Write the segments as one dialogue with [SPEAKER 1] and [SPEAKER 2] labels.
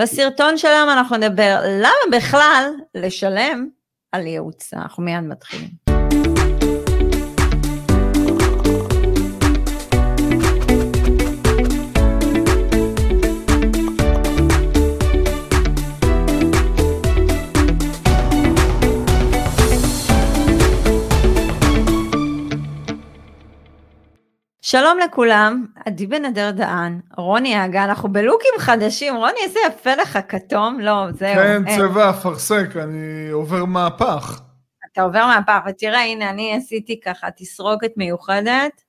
[SPEAKER 1] בסרטון שלנו אנחנו נדבר למה בכלל לשלם על ייעוץ. אנחנו מיד מתחילים. שלום לכולם, עדי בן אדר דהן, רוני אגה, אנחנו בלוקים חדשים, רוני איזה יפה לך כתום, לא, זהו.
[SPEAKER 2] כן, אין. צבע אפרסק, אני עובר מהפך.
[SPEAKER 1] אתה עובר מהפך, ותראה, הנה, אני עשיתי ככה תסרוקת מיוחדת,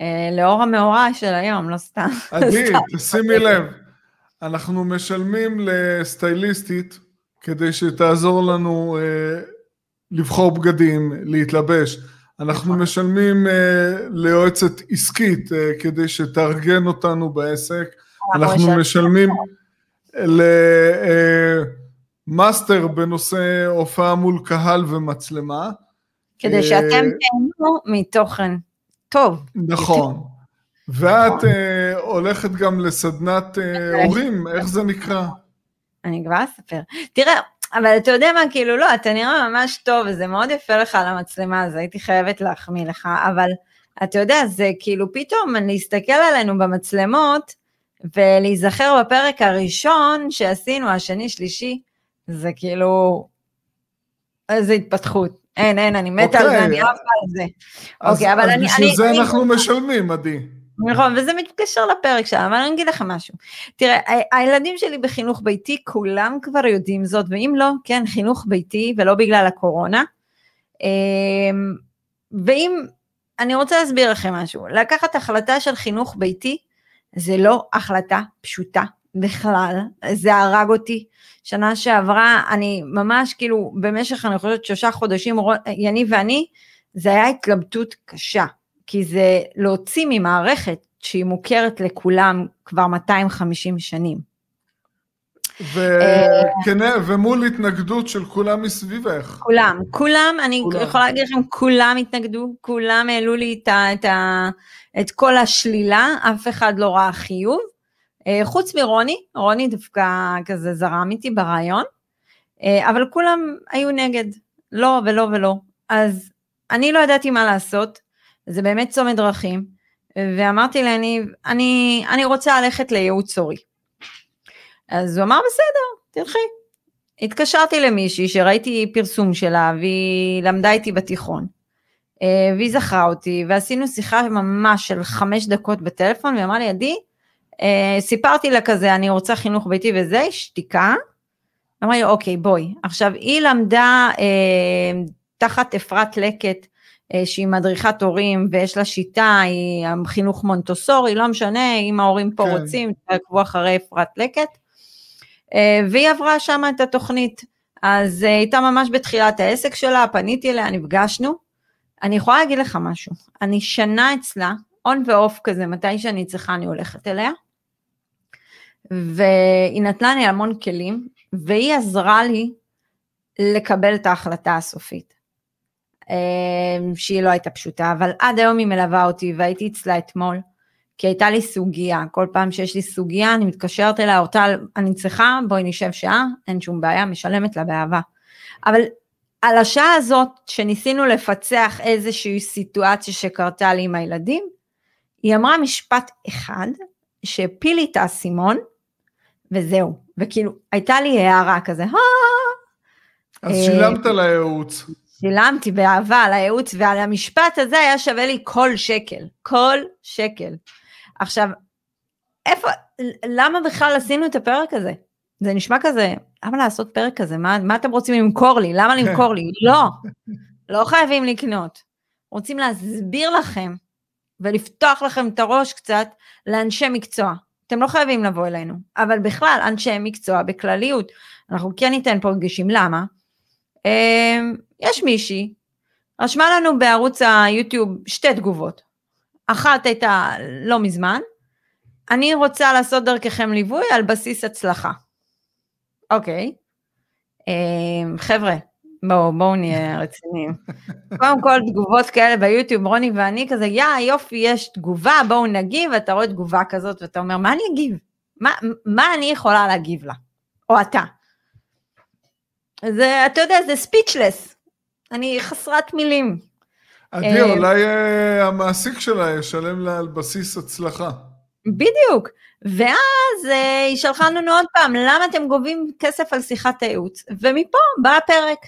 [SPEAKER 1] אה, לאור המאורע של היום, לא סתם.
[SPEAKER 2] עדי, תשימי לב, אנחנו משלמים לסטייליסטית כדי שתעזור לנו אה, לבחור בגדים, להתלבש. אנחנו נכון. משלמים uh, ליועצת עסקית uh, כדי שתארגן אותנו בעסק, אנחנו משלמים למאסטר אה, בנושא הופעה מול קהל ומצלמה.
[SPEAKER 1] כדי שאתם תהנו מתוכן טוב.
[SPEAKER 2] נכון. ואת נכון. הולכת גם לסדנת אה, הורים, איך זה נקרא?
[SPEAKER 1] אני כבר אספר. תראה, אבל אתה יודע מה, כאילו לא, אתה נראה ממש טוב, וזה מאוד יפה לך על המצלמה, אז הייתי חייבת להחמיא לך, אבל אתה יודע, זה כאילו פתאום להסתכל עלינו במצלמות, ולהיזכר בפרק הראשון שעשינו, השני, שלישי, זה כאילו, איזה התפתחות. אין, אין, אני מתה על זה, אוקיי. אני עפה על זה.
[SPEAKER 2] אוקיי, אבל אני... אז בשביל זה אנחנו משלמים, עדי.
[SPEAKER 1] נכון, וזה מתקשר לפרק שלנו, אבל אני אגיד לך משהו. תראה, הילדים שלי בחינוך ביתי, כולם כבר יודעים זאת, ואם לא, כן, חינוך ביתי, ולא בגלל הקורונה. אמ, ואם, אני רוצה להסביר לכם משהו, לקחת החלטה של חינוך ביתי, זה לא החלטה פשוטה בכלל, זה הרג אותי. שנה שעברה, אני ממש כאילו, במשך, אני חושבת, שלושה חודשים, יניב ואני, זה היה התלבטות קשה. כי זה להוציא ממערכת שהיא מוכרת לכולם כבר 250 שנים.
[SPEAKER 2] וכן, ומול התנגדות של כולם מסביבך.
[SPEAKER 1] כולם, כולם, אני כולם. יכולה להגיד לכם, כולם התנגדו, כולם העלו לי את, את, את כל השלילה, אף אחד לא ראה חיוב. אה, חוץ מרוני, רוני דווקא כזה זרם איתי ברעיון, אה, אבל כולם היו נגד, לא ולא ולא. אז אני לא ידעתי מה לעשות, זה באמת צומת דרכים, ואמרתי להניב, אני, אני רוצה ללכת לייעוץ הורי. אז הוא אמר, בסדר, תלכי. התקשרתי למישהי שראיתי פרסום שלה, והיא למדה איתי בתיכון. אה, והיא זכרה אותי, ועשינו שיחה ממש של חמש דקות בטלפון, והיא אמרה לי, עדי, אה, סיפרתי לה כזה, אני רוצה חינוך ביתי וזה, שתיקה. אמרה לי, אוקיי, בואי. עכשיו, היא למדה אה, תחת אפרת לקט שהיא מדריכת הורים ויש לה שיטה, היא חינוך מונטוסורי, לא משנה, אם ההורים פה כן. רוצים, תעקבו אחרי אפרת לקט. אה, והיא עברה שם את התוכנית. אז אה, הייתה ממש בתחילת העסק שלה, פניתי אליה, נפגשנו. אני יכולה להגיד לך משהו, אני שנה אצלה, און ואוף כזה, מתי שאני צריכה אני הולכת אליה. והיא נתנה לי המון כלים, והיא עזרה לי לקבל את ההחלטה הסופית. אמ, שהיא לא הייתה פשוטה, אבל עד היום היא מלווה אותי והייתי אצלה אתמול, כי הייתה לי סוגיה, כל פעם שיש לי סוגיה אני מתקשרת אליה, אורטל, אני צריכה, בואי נשב שעה, אין שום בעיה, משלמת לה באהבה. אבל על השעה הזאת שניסינו לפצח איזושהי סיטואציה שקרתה לי עם הילדים, היא אמרה משפט אחד שהפיל לי את האסימון, וזהו, וכאילו הייתה לי הערה כזה,
[SPEAKER 2] אז שילמת אה, לייעוץ.
[SPEAKER 1] שילמתי באהבה על הייעוץ ועל המשפט הזה היה שווה לי כל שקל, כל שקל. עכשיו, איפה, למה בכלל עשינו את הפרק הזה? זה נשמע כזה, למה לעשות פרק כזה? מה, מה אתם רוצים למכור לי? למה למכור לי? לא, לא חייבים לקנות. רוצים להסביר לכם ולפתוח לכם את הראש קצת לאנשי מקצוע. אתם לא חייבים לבוא אלינו, אבל בכלל, אנשי מקצוע בכלליות, אנחנו כן ניתן פה דגשים, למה? יש מישהי, רשמה לנו בערוץ היוטיוב שתי תגובות. אחת הייתה לא מזמן, אני רוצה לעשות דרככם ליווי על בסיס הצלחה. אוקיי. אמ, חבר'ה, בואו, בואו נהיה רציניים. קודם כל, תגובות כאלה ביוטיוב, רוני ואני כזה, יא, יופי, יש תגובה, בואו נגיב, ואתה רואה תגובה כזאת, ואתה אומר, מה אני אגיב? מה, מה אני יכולה להגיב לה? או אתה. זה, אתה יודע, זה ספיצ'לס. אני חסרת מילים.
[SPEAKER 2] עדי, אה, אולי אה, המעסיק שלה ישלם לה על בסיס הצלחה.
[SPEAKER 1] בדיוק. ואז אה, היא שלחה לנו עוד פעם, למה אתם גובים כסף על שיחת הייעוץ? ומפה בא הפרק.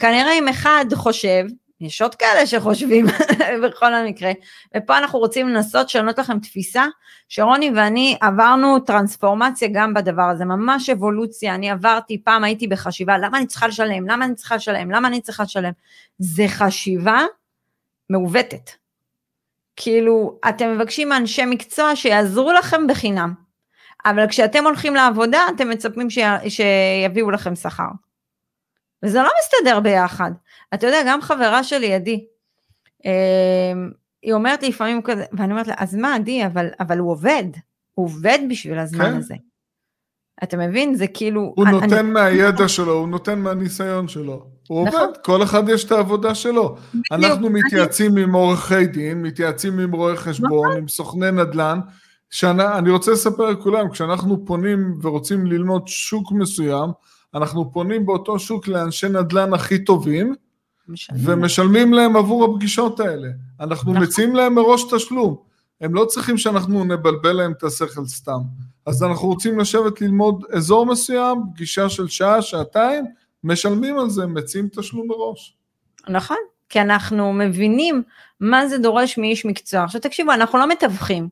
[SPEAKER 1] כנראה אם אחד חושב, יש עוד כאלה שחושבים בכל המקרה, ופה אנחנו רוצים לנסות לשנות לכם תפיסה, שרוני ואני עברנו טרנספורמציה גם בדבר הזה, ממש אבולוציה, אני עברתי, פעם הייתי בחשיבה, למה אני צריכה לשלם, למה אני צריכה לשלם, למה אני צריכה לשלם, זה חשיבה מעוותת. כאילו, אתם מבקשים מאנשי מקצוע שיעזרו לכם בחינם, אבל כשאתם הולכים לעבודה, אתם מצפים. שיביאו לכם שכר. וזה לא מסתדר ביחד. אתה יודע, גם חברה שלי, עדי, אמ, היא אומרת לי לפעמים כזה, ואני אומרת לה, אז מה, עדי, אבל, אבל הוא עובד, הוא עובד בשביל הזמן כן. הזה. אתה מבין? זה כאילו...
[SPEAKER 2] הוא אני, נותן אני... מהידע שלו, הוא נותן מהניסיון שלו. הוא נכון. עובד, כל אחד יש את העבודה שלו. בדיוק, אנחנו מתייעצים אני... עם עורכי דין, מתייעצים עם רואי חשבון, נכון. עם סוכני נדל"ן. שאני, אני רוצה לספר לכולם, כשאנחנו פונים ורוצים ללמוד שוק מסוים, אנחנו פונים באותו שוק לאנשי נדל"ן הכי טובים, משלמים. ומשלמים להם עבור הפגישות האלה. אנחנו נכון. מציעים להם מראש תשלום. הם לא צריכים שאנחנו נבלבל להם את השכל סתם. אז אנחנו רוצים לשבת ללמוד אזור מסוים, פגישה של שעה, שעתיים, משלמים על זה, מציעים תשלום מראש.
[SPEAKER 1] נכון, כי אנחנו מבינים מה זה דורש מאיש מקצוע. עכשיו תקשיבו, אנחנו לא מתווכים.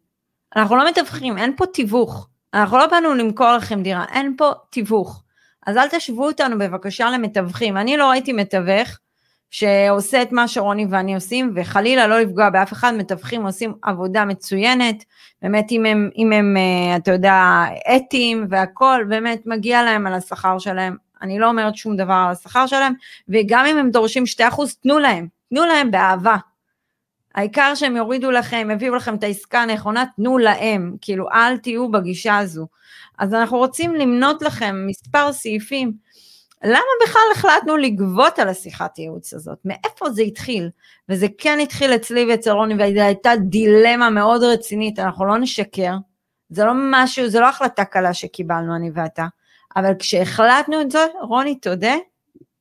[SPEAKER 1] אנחנו לא מתווכים, אין פה תיווך. אנחנו לא באנו למכור לכם דירה, אין פה תיווך. אז אל תשוו אותנו בבקשה למתווכים. אני לא ראיתי מתווך שעושה את מה שרוני ואני עושים, וחלילה לא לפגוע באף אחד, מתווכים עושים עבודה מצוינת, באמת אם הם, אם הם אה, אתה יודע, אתיים והכול, באמת מגיע להם על השכר שלהם. אני לא אומרת שום דבר על השכר שלהם, וגם אם הם דורשים 2%, תנו להם, תנו להם באהבה. העיקר שהם יורידו לכם, יביאו לכם את העסקה הנכונה, תנו להם, כאילו אל תהיו בגישה הזו. אז אנחנו רוצים למנות לכם מספר סעיפים. למה בכלל החלטנו לגבות על השיחת ייעוץ הזאת? מאיפה זה התחיל? וזה כן התחיל אצלי ואצל רוני, והייתה דילמה מאוד רצינית, אנחנו לא נשקר. זה לא משהו, זה לא החלטה קלה שקיבלנו אני ואתה, אבל כשהחלטנו את זה, רוני, תודה,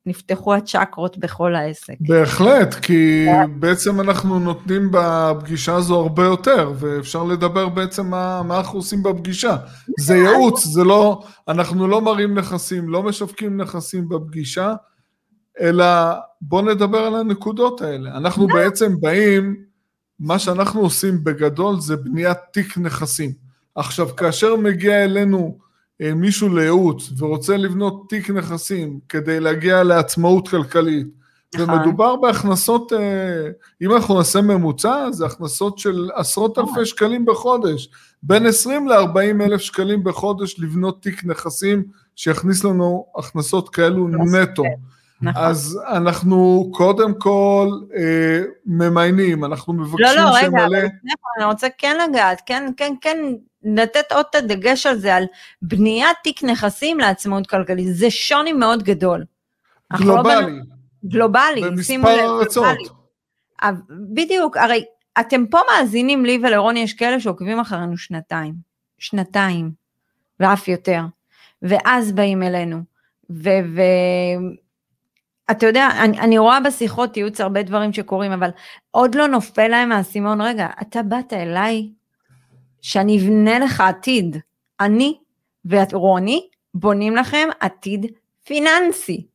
[SPEAKER 1] נפתחו הצ'קרות בכל העסק.
[SPEAKER 2] בהחלט, כי בעצם אנחנו נותנים בפגישה הזו הרבה יותר, ואפשר לדבר בעצם מה, מה אנחנו עושים בפגישה. זה ייעוץ, זה לא, אנחנו לא מראים נכסים, לא משווקים נכסים בפגישה, אלא בואו נדבר על הנקודות האלה. אנחנו בעצם באים, מה שאנחנו עושים בגדול זה בניית תיק נכסים. עכשיו, כאשר מגיע אלינו מישהו לייעוץ ורוצה לבנות תיק נכסים כדי להגיע לעצמאות כלכלית, נכון. ומדובר בהכנסות, אה, אם אנחנו נעשה ממוצע, זה הכנסות של עשרות נכון. אלפי שקלים בחודש, בין 20 ל-40 אלף שקלים בחודש לבנות תיק נכסים שיכניס לנו הכנסות כאלו נטו. נכון. אז אנחנו קודם כל אה, ממיינים, אנחנו מבקשים שמלא...
[SPEAKER 1] לא, לא, רגע, אבל אני רוצה כן לגעת, כן, כן, כן, לתת עוד את הדגש על זה, על בניית תיק נכסים לעצמאות כלכלית, זה שוני מאוד גדול.
[SPEAKER 2] לא גלובלי. לא.
[SPEAKER 1] גלובלי,
[SPEAKER 2] שימו לב, ארצות.
[SPEAKER 1] בדיוק, הרי אתם פה מאזינים לי ולרוני, יש כאלה שעוקבים אחרינו שנתיים, שנתיים, ואף יותר, ואז באים אלינו, ו... ו... יודע, אני, אני רואה בשיחות ייעוץ הרבה דברים שקורים, אבל עוד לא נופל להם האסימון, רגע, אתה באת אליי שאני אבנה לך עתיד. אני ורוני בונים לכם עתיד פיננסי.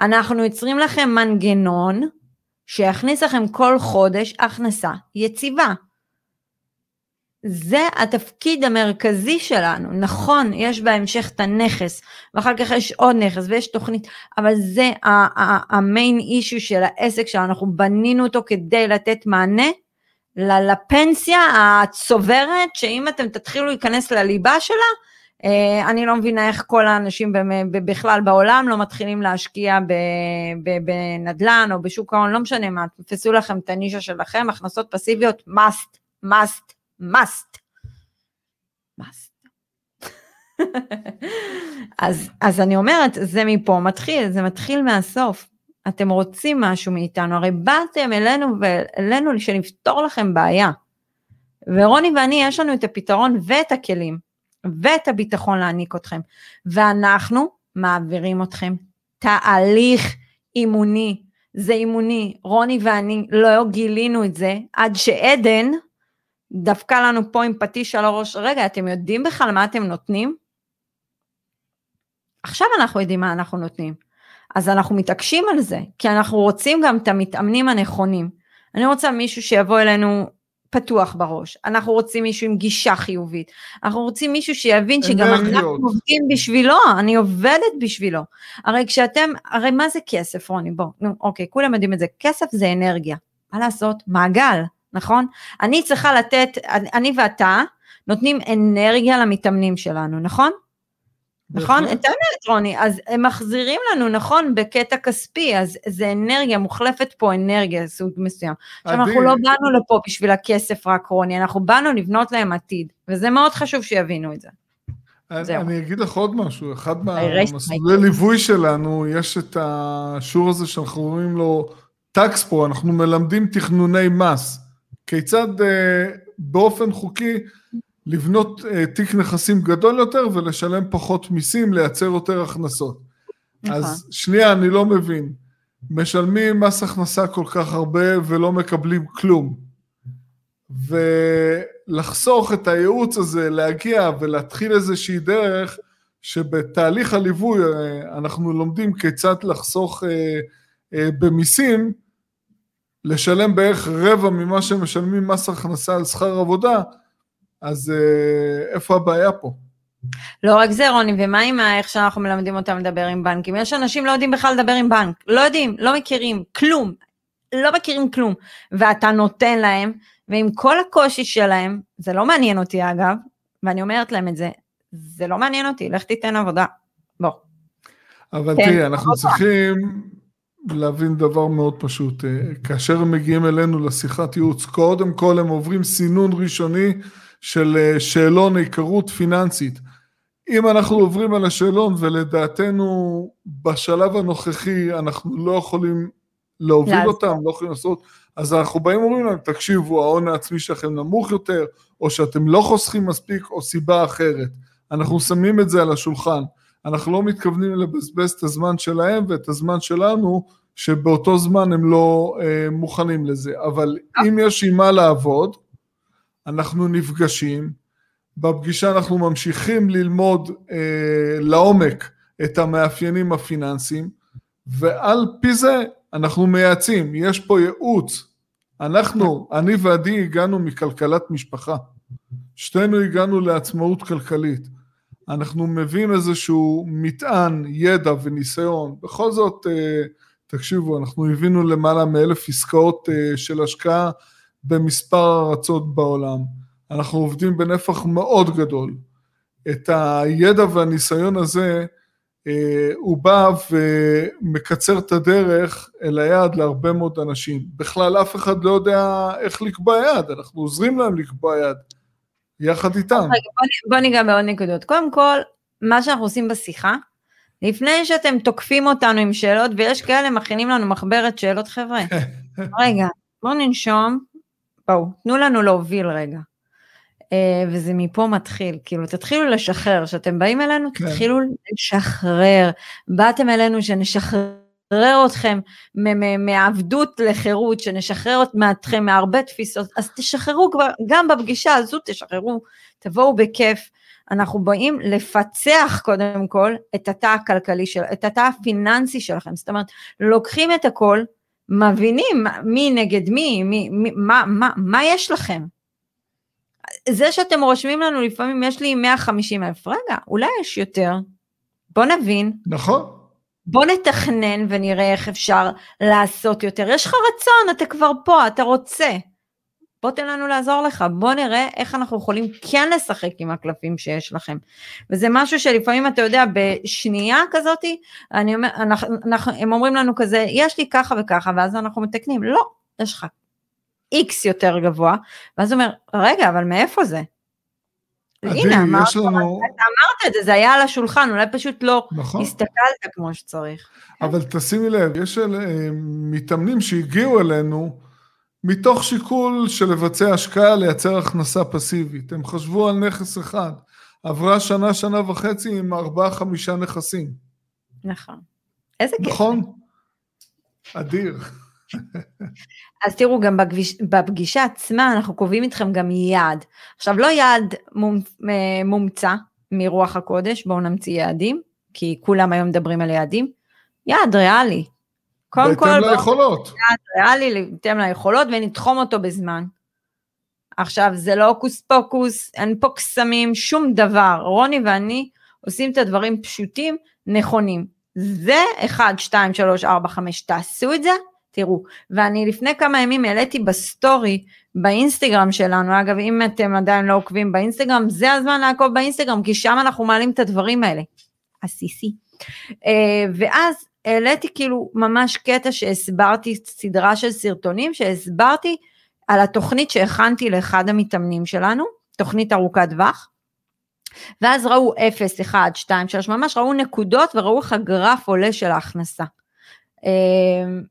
[SPEAKER 1] אנחנו יוצרים לכם מנגנון שיכניס לכם כל חודש הכנסה יציבה. זה התפקיד המרכזי שלנו. נכון, יש בהמשך את הנכס, ואחר כך יש עוד נכס ויש תוכנית, אבל זה המיין אישו של העסק שלנו, אנחנו בנינו אותו כדי לתת מענה לפנסיה הצוברת, שאם אתם תתחילו להיכנס לליבה שלה, אה, אני לא מבינה איך כל האנשים בכלל בעולם לא מתחילים להשקיע בנדל"ן או בשוק ההון, לא משנה מה, תפסו לכם את הנישה שלכם, הכנסות פסיביות, must, must. must. אז, אז אני אומרת, זה מפה מתחיל, זה מתחיל מהסוף. אתם רוצים משהו מאיתנו, הרי באתם אלינו ואלינו שנפתור לכם בעיה. ורוני ואני, יש לנו את הפתרון ואת הכלים. ואת הביטחון להעניק אתכם. ואנחנו מעבירים אתכם תהליך אימוני. זה אימוני. רוני ואני לא גילינו את זה עד שעדן דפקה לנו פה עם פטיש על הראש. רגע, אתם יודעים בכלל מה אתם נותנים? עכשיו אנחנו יודעים מה אנחנו נותנים. אז אנחנו מתעקשים על זה, כי אנחנו רוצים גם את המתאמנים הנכונים. אני רוצה מישהו שיבוא אלינו פתוח בראש, אנחנו רוצים מישהו עם גישה חיובית, אנחנו רוצים מישהו שיבין שגם אנחנו עובדים בשבילו, אני עובדת בשבילו. הרי כשאתם, הרי מה זה כסף רוני? בוא, נו, אוקיי, כולם יודעים את זה, כסף זה אנרגיה, מה לעשות? מעגל, נכון? אני צריכה לתת, אני ואתה נותנים אנרגיה למתאמנים שלנו, נכון? נכון? את האמת, רוני, אז הם מחזירים לנו, נכון, בקטע כספי, אז זה אנרגיה, מוחלפת פה אנרגיה, סוג מסוים. עכשיו, אנחנו לא באנו לפה בשביל הכסף רק, רוני, אנחנו באנו לבנות להם עתיד, וזה מאוד חשוב שיבינו את זה.
[SPEAKER 2] אני אגיד לך עוד משהו, אחד מהמסלולי ליווי שלנו, יש את השיעור הזה שאנחנו קוראים לו טקספו, אנחנו מלמדים תכנוני מס. כיצד אה, באופן חוקי לבנות uh, תיק נכסים גדול יותר ולשלם פחות מיסים, לייצר יותר הכנסות. נכון. אז שנייה, אני לא מבין. משלמים מס הכנסה כל כך הרבה ולא מקבלים כלום. ולחסוך את הייעוץ הזה, להגיע ולהתחיל איזושהי דרך שבתהליך הליווי אה, אנחנו לומדים כיצד לחסוך אה, אה, במיסים, לשלם בערך רבע ממה שמשלמים מס הכנסה על שכר עבודה, אז אה, איפה הבעיה פה?
[SPEAKER 1] לא רק זה רוני, ומה עם איך שאנחנו מלמדים אותם לדבר עם בנקים? יש אנשים לא יודעים בכלל לדבר עם בנק, לא יודעים, לא מכירים, כלום, לא מכירים כלום, ואתה נותן להם, ועם כל הקושי שלהם, זה לא מעניין אותי אגב, ואני אומרת להם את זה, זה לא מעניין אותי, לך תיתן עבודה, בוא.
[SPEAKER 2] אבל כן, תראי, אנחנו צריכים להבין דבר מאוד פשוט, אה, כאשר הם מגיעים אלינו לשיחת ייעוץ, קודם כל הם עוברים סינון ראשוני, של אה, שאלון היכרות פיננסית. אם אנחנו עוברים על השאלון ולדעתנו בשלב הנוכחי אנחנו לא יכולים להוביל לעזור. אותם, לא יכולים לעשות, אז אנחנו באים ואומרים להם, תקשיבו, ההון העצמי שלכם נמוך יותר, או שאתם לא חוסכים מספיק, או סיבה אחרת. אנחנו שמים את זה על השולחן. אנחנו לא מתכוונים לבזבז את הזמן שלהם ואת הזמן שלנו, שבאותו זמן הם לא אה, מוכנים לזה. אבל אם יש עם מה לעבוד, אנחנו נפגשים, בפגישה אנחנו ממשיכים ללמוד אה, לעומק את המאפיינים הפיננסיים, ועל פי זה אנחנו מייעצים, יש פה ייעוץ. אנחנו, אני ועדי הגענו מכלכלת משפחה, שתינו הגענו לעצמאות כלכלית. אנחנו מביאים איזשהו מטען, ידע וניסיון, בכל זאת, אה, תקשיבו, אנחנו הבינו למעלה מאלף עסקאות אה, של השקעה במספר ארצות בעולם. אנחנו עובדים בנפח מאוד גדול. את הידע והניסיון הזה, אה, הוא בא ומקצר את הדרך אל היעד להרבה מאוד אנשים. בכלל אף אחד לא יודע איך לקבוע יעד, אנחנו עוזרים להם לקבוע יעד, יחד איתם. רגע,
[SPEAKER 1] בוא, בוא ניגע בעוד נקודות. קודם כל, מה שאנחנו עושים בשיחה, לפני שאתם תוקפים אותנו עם שאלות, ויש כאלה מכינים לנו מחברת שאלות, חבר'ה, רגע, בואו ננשום, בואו, תנו לנו להוביל רגע. Uh, וזה מפה מתחיל, כאילו תתחילו לשחרר, כשאתם באים אלינו כן. תתחילו לשחרר, באתם אלינו שנשחרר אתכם מעבדות לחירות, שנשחרר אתכם מהרבה תפיסות, אז תשחררו כבר, גם בפגישה הזו תשחררו, תבואו בכיף, אנחנו באים לפצח קודם כל את התא הכלכלי של, את התא הפיננסי שלכם, זאת אומרת, לוקחים את הכל, מבינים מי נגד מי, מי, מי מה, מה, מה יש לכם. זה שאתם רושמים לנו לפעמים יש לי 150 אלף, רגע, אולי יש יותר, בוא נבין.
[SPEAKER 2] נכון.
[SPEAKER 1] בוא נתכנן ונראה איך אפשר לעשות יותר. יש לך רצון, אתה כבר פה, אתה רוצה. בוא תן לנו לעזור לך, בוא נראה איך אנחנו יכולים כן לשחק עם הקלפים שיש לכם. וזה משהו שלפעמים אתה יודע, בשנייה כזאתי, אני אומר, אנחנו, אנחנו, הם אומרים לנו כזה, יש לי ככה וככה, ואז אנחנו מתקנים, לא, יש לך איקס יותר גבוה, ואז הוא אומר, רגע, אבל מאיפה זה? הנה, אמרת, לנו... אתה אמרת את זה, זה היה על השולחן, אולי פשוט לא נכון. הסתכלת כמו שצריך.
[SPEAKER 2] אבל תשימי לב, יש אה, מתאמנים שהגיעו אלינו, מתוך שיקול של לבצע השקעה, לייצר הכנסה פסיבית. הם חשבו על נכס אחד, עברה שנה, שנה וחצי עם ארבעה, חמישה נכסים.
[SPEAKER 1] נכון. איזה כיף.
[SPEAKER 2] נכון? אדיר.
[SPEAKER 1] אז תראו, גם בפגיש, בפגישה עצמה אנחנו קובעים איתכם גם יעד. עכשיו, לא יעד מומצא מרוח הקודש, בואו נמציא יעדים, כי כולם היום מדברים על יעדים. יעד ריאלי.
[SPEAKER 2] קודם כל, בהתאם ליכולות.
[SPEAKER 1] ריאלי, בהתאם ליכולות, ונתחום אותו בזמן. עכשיו, זה לא הוקוס פוקוס, אין פה קסמים, שום דבר. רוני ואני עושים את הדברים פשוטים, נכונים. זה 1, 2, 3, 4, 5, תעשו את זה, תראו. ואני לפני כמה ימים העליתי בסטורי, באינסטגרם שלנו, אגב, אם אתם עדיין לא עוקבים באינסטגרם, זה הזמן לעקוב באינסטגרם, כי שם אנחנו מעלים את הדברים האלה. עסיסי. אה, ואז העליתי כאילו ממש קטע שהסברתי, סדרה של סרטונים שהסברתי על התוכנית שהכנתי לאחד המתאמנים שלנו, תוכנית ארוכת טווח, ואז ראו 0, 1, 2, 3, ממש ראו נקודות וראו איך הגרף עולה של ההכנסה. אמ,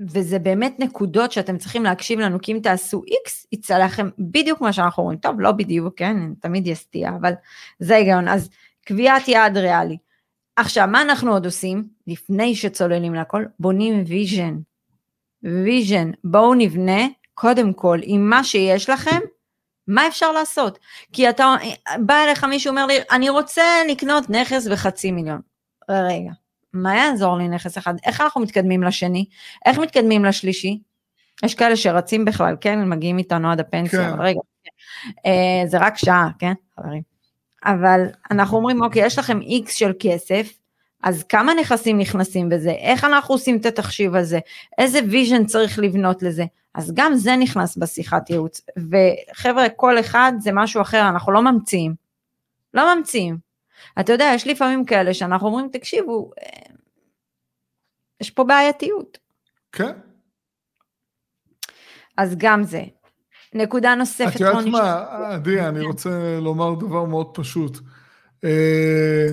[SPEAKER 1] וזה באמת נקודות שאתם צריכים להקשיב לנו, כי אם תעשו X, יצא לכם בדיוק מה שאנחנו אומרים. טוב, לא בדיוק, כן, תמיד יש סטייה, אבל זה ההיגיון. אז קביעת יעד ריאלי. עכשיו, מה אנחנו עוד עושים? לפני שצוללים לכל, בונים vision. vision, בואו נבנה קודם כל עם מה שיש לכם, מה אפשר לעשות? כי אתה, בא אליך מישהו אומר לי, אני רוצה לקנות נכס בחצי מיליון. רגע, מה יעזור לי נכס אחד? איך אנחנו מתקדמים לשני? איך מתקדמים לשלישי? יש כאלה שרצים בכלל, כן? מגיעים איתנו עד הפנסיה, כן. אבל רגע, אה, זה רק שעה, כן, חברים? אבל אנחנו אומרים, אוקיי, יש לכם איקס של כסף, אז כמה נכסים נכנסים בזה? איך אנחנו עושים את התחשיב הזה? איזה vision צריך לבנות לזה? אז גם זה נכנס בשיחת ייעוץ. וחבר'ה, כל אחד זה משהו אחר, אנחנו לא ממציאים. לא ממציאים. אתה יודע, יש לפעמים כאלה שאנחנו אומרים, תקשיבו, אה, יש פה בעייתיות.
[SPEAKER 2] כן.
[SPEAKER 1] אז גם זה. נקודה נוספת.
[SPEAKER 2] את יודעת מה, עדי, אני רוצה לומר דבר מאוד פשוט. אה,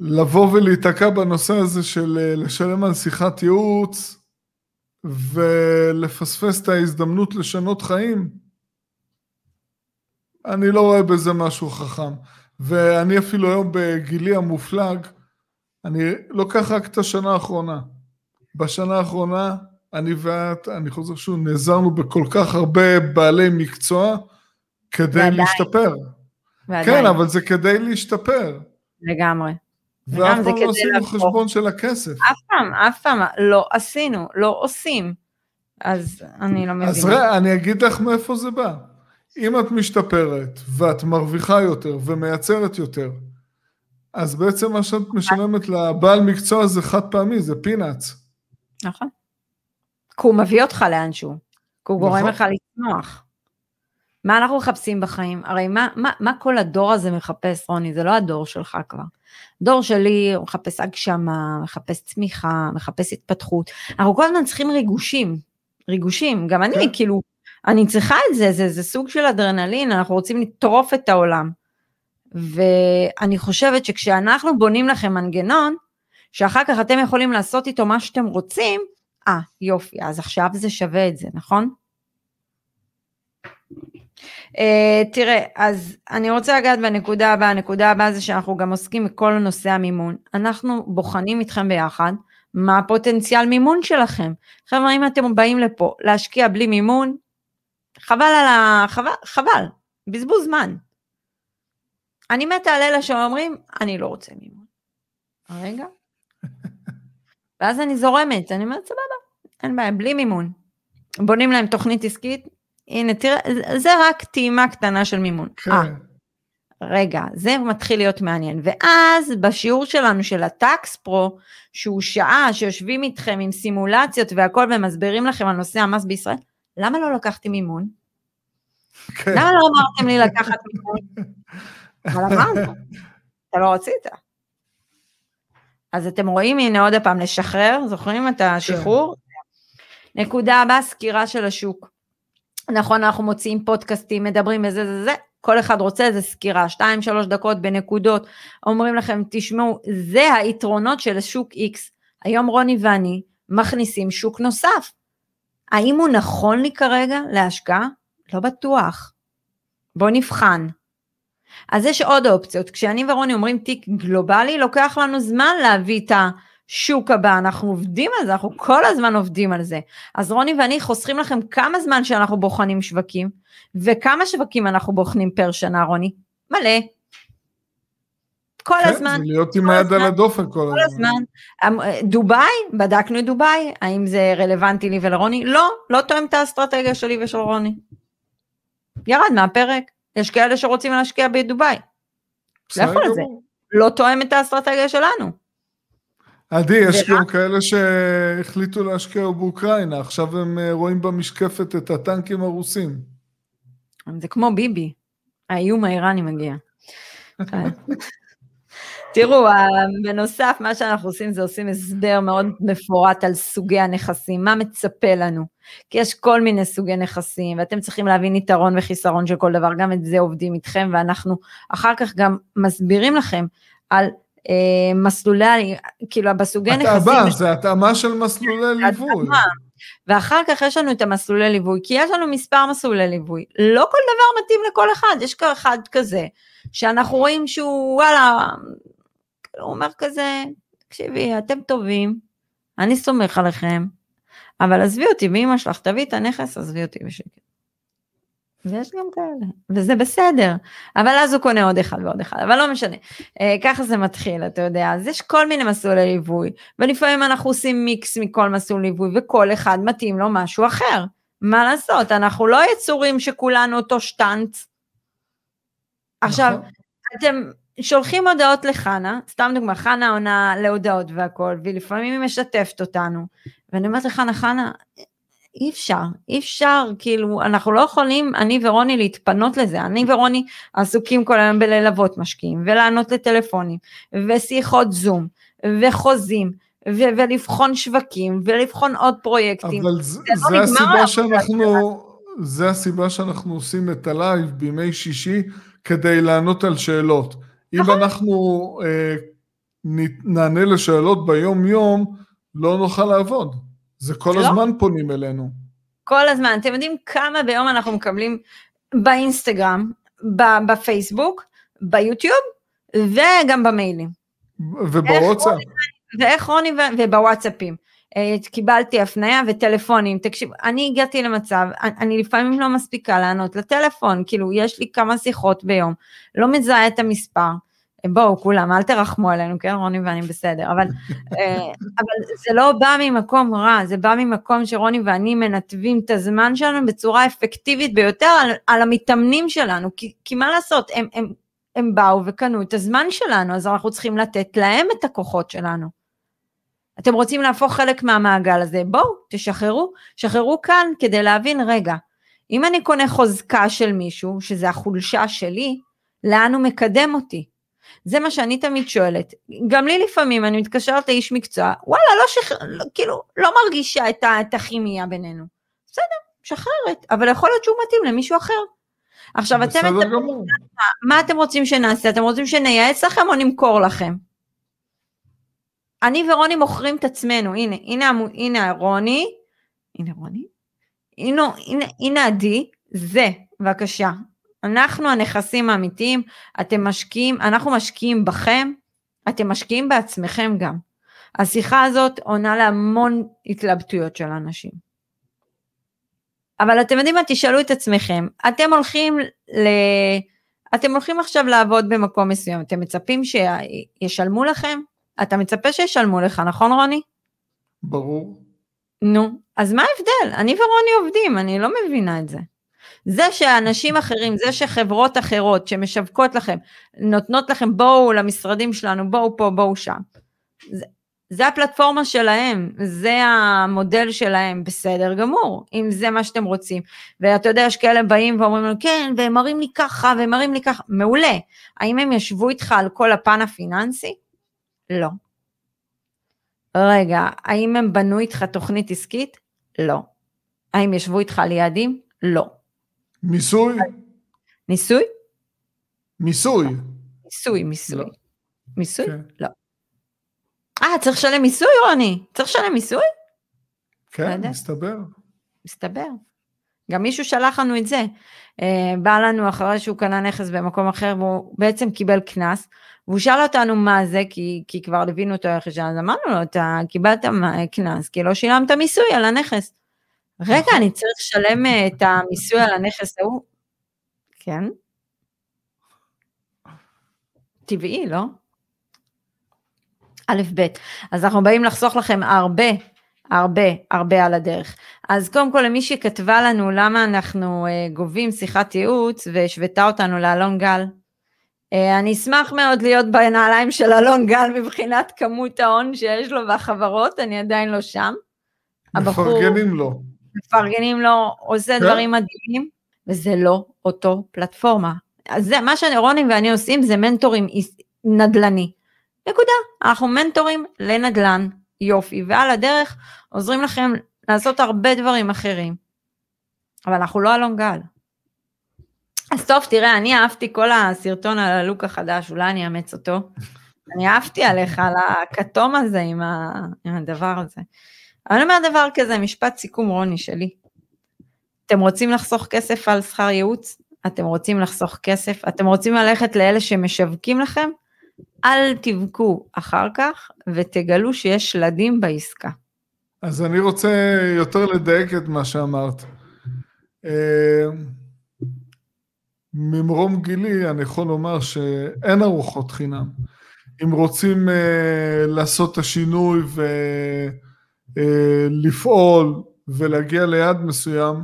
[SPEAKER 2] לבוא ולהיתקע בנושא הזה של אה, לשלם על שיחת ייעוץ ולפספס את ההזדמנות לשנות חיים, אני לא רואה בזה משהו חכם. ואני אפילו היום בגילי המופלג, אני לוקח רק את השנה האחרונה. בשנה האחרונה, אני ואת, אני חוזר שוב, נעזרנו בכל כך הרבה בעלי מקצוע כדי ועדיין. להשתפר. ועדיין. כן, אבל זה כדי להשתפר.
[SPEAKER 1] לגמרי.
[SPEAKER 2] ואף פעם לא עשינו חשבון של הכסף.
[SPEAKER 1] אף פעם, אף פעם לא עשינו, לא עושים. אז אני לא מבינה.
[SPEAKER 2] אז ראה, אני אגיד לך מאיפה זה בא. אם את משתפרת ואת מרוויחה יותר ומייצרת יותר, אז בעצם מה שאת משלמת לבעל מקצוע זה חד פעמי, זה פינאץ.
[SPEAKER 1] נכון. כי הוא מביא אותך לאנשהו, כי הוא נכון. גורם לך לצמוח. מה אנחנו מחפשים בחיים? הרי מה, מה, מה כל הדור הזה מחפש, רוני? זה לא הדור שלך כבר. דור שלי הוא מחפש הגשמה, מחפש צמיחה, מחפש התפתחות. אנחנו כל הזמן צריכים ריגושים, ריגושים. גם אני, כן. כאילו, אני צריכה את זה, זה, זה סוג של אדרנלין, אנחנו רוצים לטרוף את העולם. ואני חושבת שכשאנחנו בונים לכם מנגנון, שאחר כך אתם יכולים לעשות איתו מה שאתם רוצים, אה, יופי, אז עכשיו זה שווה את זה, נכון? Uh, תראה, אז אני רוצה לגעת בנקודה הבאה, הנקודה הבאה זה שאנחנו גם עוסקים בכל נושא המימון. אנחנו בוחנים איתכם ביחד מה הפוטנציאל מימון שלכם. חבר'ה, אם אתם באים לפה להשקיע בלי מימון, חבל על ה... חבל, חבל, בזבוז זמן. אני מתה על אלה שאומרים, אני לא רוצה מימון. רגע. ואז אני זורמת, אני אומרת, סבבה, אין בעיה, בלי מימון. בונים להם תוכנית עסקית, הנה, תראה, זה רק טעימה קטנה של מימון. כן. 아, אה, רגע, זה מתחיל להיות מעניין. ואז בשיעור שלנו של הטקס פרו, שהוא שעה שיושבים איתכם עם סימולציות והכל ומסבירים לכם על נושא המס בישראל, למה לא לקחתי מימון? כן. למה לא אמרתם לי לקחת מימון? אבל אמרנו, אתה לא רצית. אז אתם רואים, הנה עוד פעם, לשחרר, זוכרים את השחרור? כן. נקודה הבאה, סקירה של השוק. נכון, אנחנו מוציאים פודקאסטים, מדברים בזה, זה, זה, כל אחד רוצה איזה סקירה, שתיים, שלוש דקות בנקודות, אומרים לכם, תשמעו, זה היתרונות של שוק X. היום רוני ואני מכניסים שוק נוסף. האם הוא נכון לי כרגע להשקעה? לא בטוח. בוא נבחן. אז יש עוד אופציות. כשאני ורוני אומרים תיק גלובלי, לוקח לנו זמן להביא את השוק הבא. אנחנו עובדים על זה, אנחנו כל הזמן עובדים על זה. אז רוני ואני חוסכים לכם כמה זמן שאנחנו בוחנים שווקים, וכמה שווקים אנחנו בוחנים פר שנה, רוני? מלא. כל כן, הזמן.
[SPEAKER 2] זה להיות עם היד על הדופן כל, כל הזמן.
[SPEAKER 1] הזמן. אמ, דובאי, בדקנו את דובאי, האם זה רלוונטי לי ולרוני? לא, לא תואם את האסטרטגיה שלי ושל רוני. ירד מהפרק. יש כאלה שרוצים להשקיע בדובאי. לכו על זה. לא תואם את האסטרטגיה שלנו.
[SPEAKER 2] עדי, יש גם כאלה שהחליטו להשקיע באוקראינה, עכשיו הם אה, רואים במשקפת את הטנקים הרוסים.
[SPEAKER 1] זה כמו ביבי, האיום האיראני מגיע. תראו, בנוסף, מה שאנחנו עושים זה עושים הסבר מאוד מפורט על סוגי הנכסים, מה מצפה לנו. כי יש כל מיני סוגי נכסים, ואתם צריכים להבין יתרון וחיסרון של כל דבר, גם את זה עובדים איתכם, ואנחנו אחר כך גם מסבירים לכם על אה, מסלולי, כאילו בסוגי נכסים...
[SPEAKER 2] התאמה, זה התאמה של מסלולי ליווי.
[SPEAKER 1] ואחר כך יש לנו את המסלולי ליווי, כי יש לנו מספר מסלולי ליווי. לא כל דבר מתאים לכל אחד, יש אחד כזה, שאנחנו רואים שהוא, וואלה, הוא אומר כזה, תקשיבי, אתם טובים, אני סומך עליכם, אבל עזבי אותי באמא שלך, תביאי את הנכס, עזבי אותי בשקט. ויש גם כאלה, וזה בסדר, אבל אז הוא קונה עוד אחד ועוד אחד, אבל לא משנה, אה, ככה זה מתחיל, אתה יודע, אז יש כל מיני מסלולי ליווי, ולפעמים אנחנו עושים מיקס מכל מסלול ליווי, וכל אחד מתאים לו משהו אחר, מה לעשות, אנחנו לא יצורים שכולנו אותו שטנץ. עכשיו, נכון. אתם שולחים הודעות לחנה, סתם דוגמה, חנה עונה להודעות והכל, ולפעמים היא משתפת אותנו, ואני אומרת לחנה, חנה, אי אפשר, אי אפשר, כאילו, אנחנו לא יכולים, אני ורוני, להתפנות לזה. אני ורוני עסוקים כל היום בללוות משקיעים, ולענות לטלפונים, ושיחות זום, וחוזים, ו- ולבחון שווקים, ולבחון עוד פרויקטים.
[SPEAKER 2] אבל זה, זה, זה לא הסיבה שאנחנו, זה הסיבה שאנחנו עושים את הלייב בימי שישי, כדי לענות על שאלות. אם נכון. אנחנו אה, נענה לשאלות ביום-יום, לא נוכל לעבוד. זה כל לא? הזמן פונים אלינו.
[SPEAKER 1] כל הזמן. אתם יודעים כמה ביום אנחנו מקבלים באינסטגרם, בפייסבוק, ביוטיוב, וגם במיילים.
[SPEAKER 2] ובוואטסאפ.
[SPEAKER 1] ואיך רוני, ובוואטסאפים. אה, קיבלתי הפנייה וטלפונים, תקשיב, אני הגעתי למצב, אני לפעמים לא מספיקה לענות לטלפון, כאילו יש לי כמה שיחות ביום, לא מזהה את המספר, בואו כולם, אל תרחמו עלינו, כן רוני ואני בסדר, אבל, אה, אבל זה לא בא ממקום רע, זה בא ממקום שרוני ואני מנתבים את הזמן שלנו בצורה אפקטיבית ביותר על, על המתאמנים שלנו, כי, כי מה לעשות, הם, הם, הם באו וקנו את הזמן שלנו, אז אנחנו צריכים לתת להם את הכוחות שלנו. אתם רוצים להפוך חלק מהמעגל הזה, בואו, תשחררו, שחררו כאן כדי להבין, רגע, אם אני קונה חוזקה של מישהו, שזה החולשה שלי, לאן הוא מקדם אותי? זה מה שאני תמיד שואלת. גם לי לפעמים, אני מתקשרת לאיש מקצוע, וואלה, לא שחרר, לא, כאילו, לא מרגישה את, את הכימיה בינינו. בסדר, משחררת, אבל יכול להיות שהוא מתאים למישהו אחר. עכשיו, אתם... גמור. מה אתם רוצים שנעשה? אתם רוצים שנייעץ לכם או נמכור לכם? אני ורוני מוכרים את עצמנו, הנה, הנה, הנה רוני, הנה רוני, הנה, הנה, הנה עדי, זה, בבקשה. אנחנו הנכסים האמיתיים, אתם משקיעים, אנחנו משקיעים בכם, אתם משקיעים בעצמכם גם. השיחה הזאת עונה להמון התלבטויות של אנשים. אבל אתם יודעים מה, תשאלו את עצמכם, אתם הולכים ל... אתם הולכים עכשיו לעבוד במקום מסוים, אתם מצפים שישלמו לכם? אתה מצפה שישלמו לך, נכון רוני?
[SPEAKER 2] ברור.
[SPEAKER 1] נו, אז מה ההבדל? אני ורוני עובדים, אני לא מבינה את זה. זה שאנשים אחרים, זה שחברות אחרות שמשווקות לכם, נותנות לכם בואו למשרדים שלנו, בואו פה, בואו שם. זה, זה הפלטפורמה שלהם, זה המודל שלהם, בסדר גמור, אם זה מה שאתם רוצים. ואתה יודע, יש כאלה באים ואומרים לנו, כן, והם מראים לי ככה, והם מראים לי ככה, מעולה. האם הם ישבו איתך על כל הפן הפיננסי? לא. רגע, האם הם בנו איתך תוכנית עסקית? לא. האם ישבו איתך על יעדים? לא.
[SPEAKER 2] מיסוי?
[SPEAKER 1] ניסוי?
[SPEAKER 2] מיסוי.
[SPEAKER 1] מיסוי, מיסוי. לא. מיסוי? כן. לא. אה, צריך לשלם מיסוי, רוני? צריך לשלם מיסוי?
[SPEAKER 2] כן, לא מסתבר.
[SPEAKER 1] מסתבר. גם מישהו שלח לנו את זה. אה, בא לנו אחרי שהוא קנה נכס במקום אחר והוא בעצם קיבל קנס, והוא שאל אותנו מה זה, כי, כי כבר הבינו אותו איך אז אמרנו לו, אתה קיבלת קנס, כי לא שילמת מיסוי על הנכס. רגע, נכון. אני צריך לשלם אה, את המיסוי על הנכס ההוא? כן. טבעי, לא? א', ב'. אז אנחנו באים לחסוך לכם הרבה, הרבה, הרבה על הדרך. אז קודם כל, למי שכתבה לנו למה אנחנו uh, גובים שיחת ייעוץ והשוותה אותנו לאלון גל, uh, אני אשמח מאוד להיות בנעליים של אלון גל מבחינת כמות ההון שיש לו והחברות, אני עדיין לא שם.
[SPEAKER 2] מפרגנים לו.
[SPEAKER 1] מפרגנים לו, עושה כן? דברים מדהימים, וזה לא אותו פלטפורמה. אז זה, מה שרוני ואני עושים זה מנטורים נדל"ני. נקודה. אנחנו מנטורים לנדל"ן, יופי, ועל הדרך עוזרים לכם לעשות הרבה דברים אחרים. אבל אנחנו לא אלון גל. אז טוב, תראה, אני אהבתי כל הסרטון על הלוק החדש, אולי אני אאמץ אותו. אני אהבתי עליך, על הכתום הזה עם, ה... עם הדבר הזה. אני אומר דבר כזה, משפט סיכום רוני שלי. אתם רוצים לחסוך כסף על שכר ייעוץ? אתם רוצים לחסוך כסף? אתם רוצים ללכת לאלה שמשווקים לכם? אל תבכו אחר כך ותגלו שיש שלדים בעסקה.
[SPEAKER 2] אז אני רוצה יותר לדייק את מה שאמרת. אה, ממרום גילי אני יכול לומר שאין ארוחות חינם. אם רוצים uh, לעשות את השינוי ולפעול uh, ולהגיע ליעד מסוים,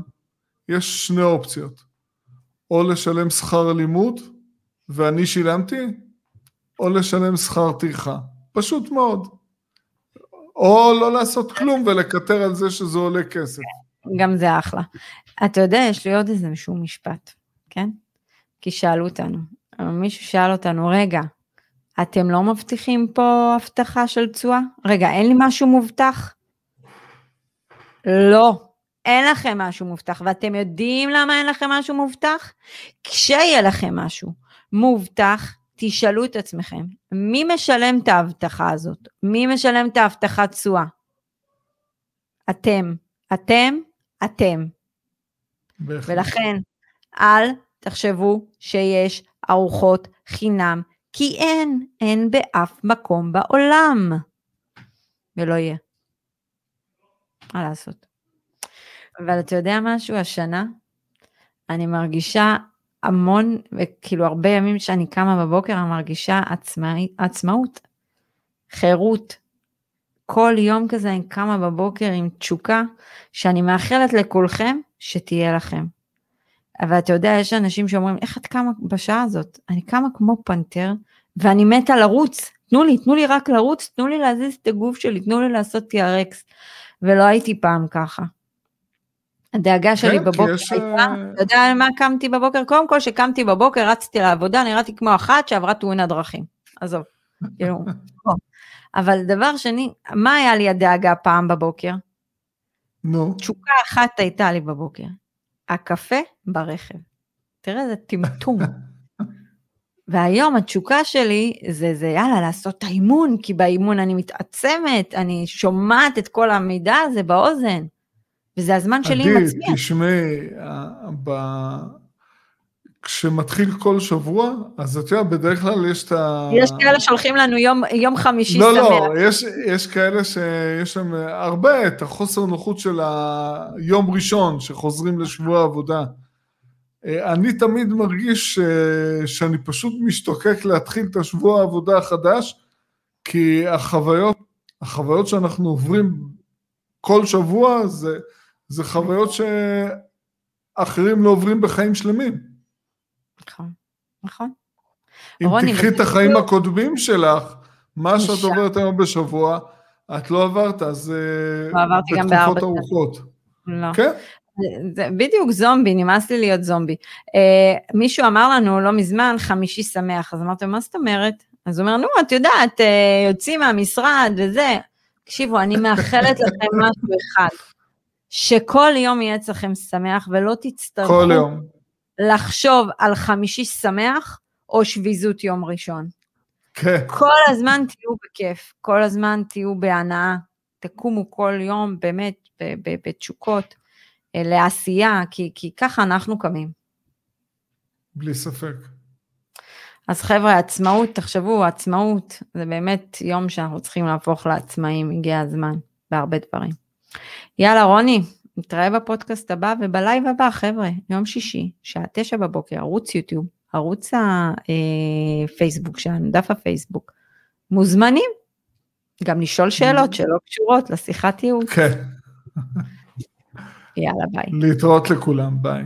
[SPEAKER 2] יש שני אופציות. או לשלם שכר לימוד, ואני שילמתי, או לשלם שכר טרחה. פשוט מאוד. או לא לעשות כלום ולקטר על זה שזה עולה כסף.
[SPEAKER 1] גם זה אחלה. אתה יודע, יש לי עוד איזה משהו משפט, כן? כי שאלו אותנו, מישהו שאל אותנו, רגע, אתם לא מבטיחים פה הבטחה של תשואה? רגע, אין לי משהו מובטח? לא, אין לכם משהו מובטח, ואתם יודעים למה אין לכם משהו מובטח? כשיהיה לכם משהו מובטח, תשאלו את עצמכם, מי משלם את ההבטחה הזאת? מי משלם את ההבטחת תשואה? אתם. אתם, אתם. בהחלט. ולכן, אל תחשבו שיש ארוחות חינם, כי אין, אין באף מקום בעולם. ולא יהיה. מה לעשות? אבל אתה יודע משהו? השנה אני מרגישה המון, כאילו הרבה ימים שאני קמה בבוקר, אני מרגישה עצמאי, עצמאות, חירות. כל יום כזה אני קמה בבוקר עם תשוקה, שאני מאחלת לכולכם שתהיה לכם. אבל אתה יודע, יש אנשים שאומרים, איך את קמה בשעה הזאת? אני קמה כמו פנתר, ואני מתה לרוץ. תנו לי, תנו לי רק לרוץ, תנו לי להזיז את הגוף שלי, תנו לי לעשות TRX. ולא הייתי פעם ככה. הדאגה שלי כן, בבוקר יש... הייתה, אה, אתה יודע על מה קמתי בבוקר? קודם כל, כשקמתי בבוקר, רצתי לעבודה, נראיתי כמו אחת שעברה תאונת דרכים. עזוב, כאילו, לא. אבל דבר שני, מה היה לי הדאגה פעם בבוקר?
[SPEAKER 2] נו.
[SPEAKER 1] תשוקה אחת הייתה לי בבוקר, הקפה ברכב. תראה איזה טמטום. והיום התשוקה שלי זה, זה יאללה, לעשות את האימון, כי באימון אני מתעצמת, אני שומעת את כל המידע הזה באוזן. וזה הזמן שלי עם עצמי.
[SPEAKER 2] עדי, תשמעי, ב... כשמתחיל כל שבוע, אז את יודעת, בדרך כלל יש את ה...
[SPEAKER 1] יש כאלה שהולכים לנו יום, יום חמישי
[SPEAKER 2] לא, לא שמח. לא, לא, יש, יש כאלה שיש להם הרבה את החוסר נוחות של היום ראשון, שחוזרים לשבוע עבודה. אני תמיד מרגיש שאני פשוט משתוקק להתחיל את השבוע העבודה החדש, כי החוויות, החוויות שאנחנו עוברים כל שבוע זה, זה חוויות שאחרים לא עוברים בחיים שלמים.
[SPEAKER 1] נכון, נכון.
[SPEAKER 2] אם תקחי את החיים הקודמים שלך, מה שאת עוברת היום בשבוע, את לא עברת, אז
[SPEAKER 1] אה, לא עברתי גם בארבע בתקופות
[SPEAKER 2] ארוכות.
[SPEAKER 1] לא. כן? זה בדיוק זומבי, נמאס לי להיות זומבי. Uh, מישהו אמר לנו לא מזמן חמישי שמח, אז אמרתם, מה זאת אומרת? אז הוא אומר, נו, את יודעת, uh, יוצאים מהמשרד וזה. תקשיבו, אני מאחלת לכם משהו אחד, שכל יום יהיה אצלכם שמח ולא תצטרכו לחשוב על חמישי שמח או שביזות יום ראשון.
[SPEAKER 2] כן.
[SPEAKER 1] כל הזמן תהיו בכיף, כל הזמן תהיו בהנאה, תקומו כל יום באמת בתשוקות. לעשייה, כי, כי ככה אנחנו קמים.
[SPEAKER 2] בלי ספק.
[SPEAKER 1] אז חבר'ה, עצמאות, תחשבו, עצמאות זה באמת יום שאנחנו צריכים להפוך לעצמאים, הגיע הזמן, בהרבה דברים. יאללה, רוני, נתראה בפודקאסט הבא ובלייב הבא, חבר'ה, יום שישי, שעה תשע בבוקר, ערוץ יוטיוב, ערוץ הפייסבוק אה, שלנו, דף הפייסבוק. מוזמנים גם לשאול שאלות שלא קשורות לשיחת ייעוץ.
[SPEAKER 2] כן.
[SPEAKER 1] יאללה, ביי.
[SPEAKER 2] להתראות לכולם, ביי.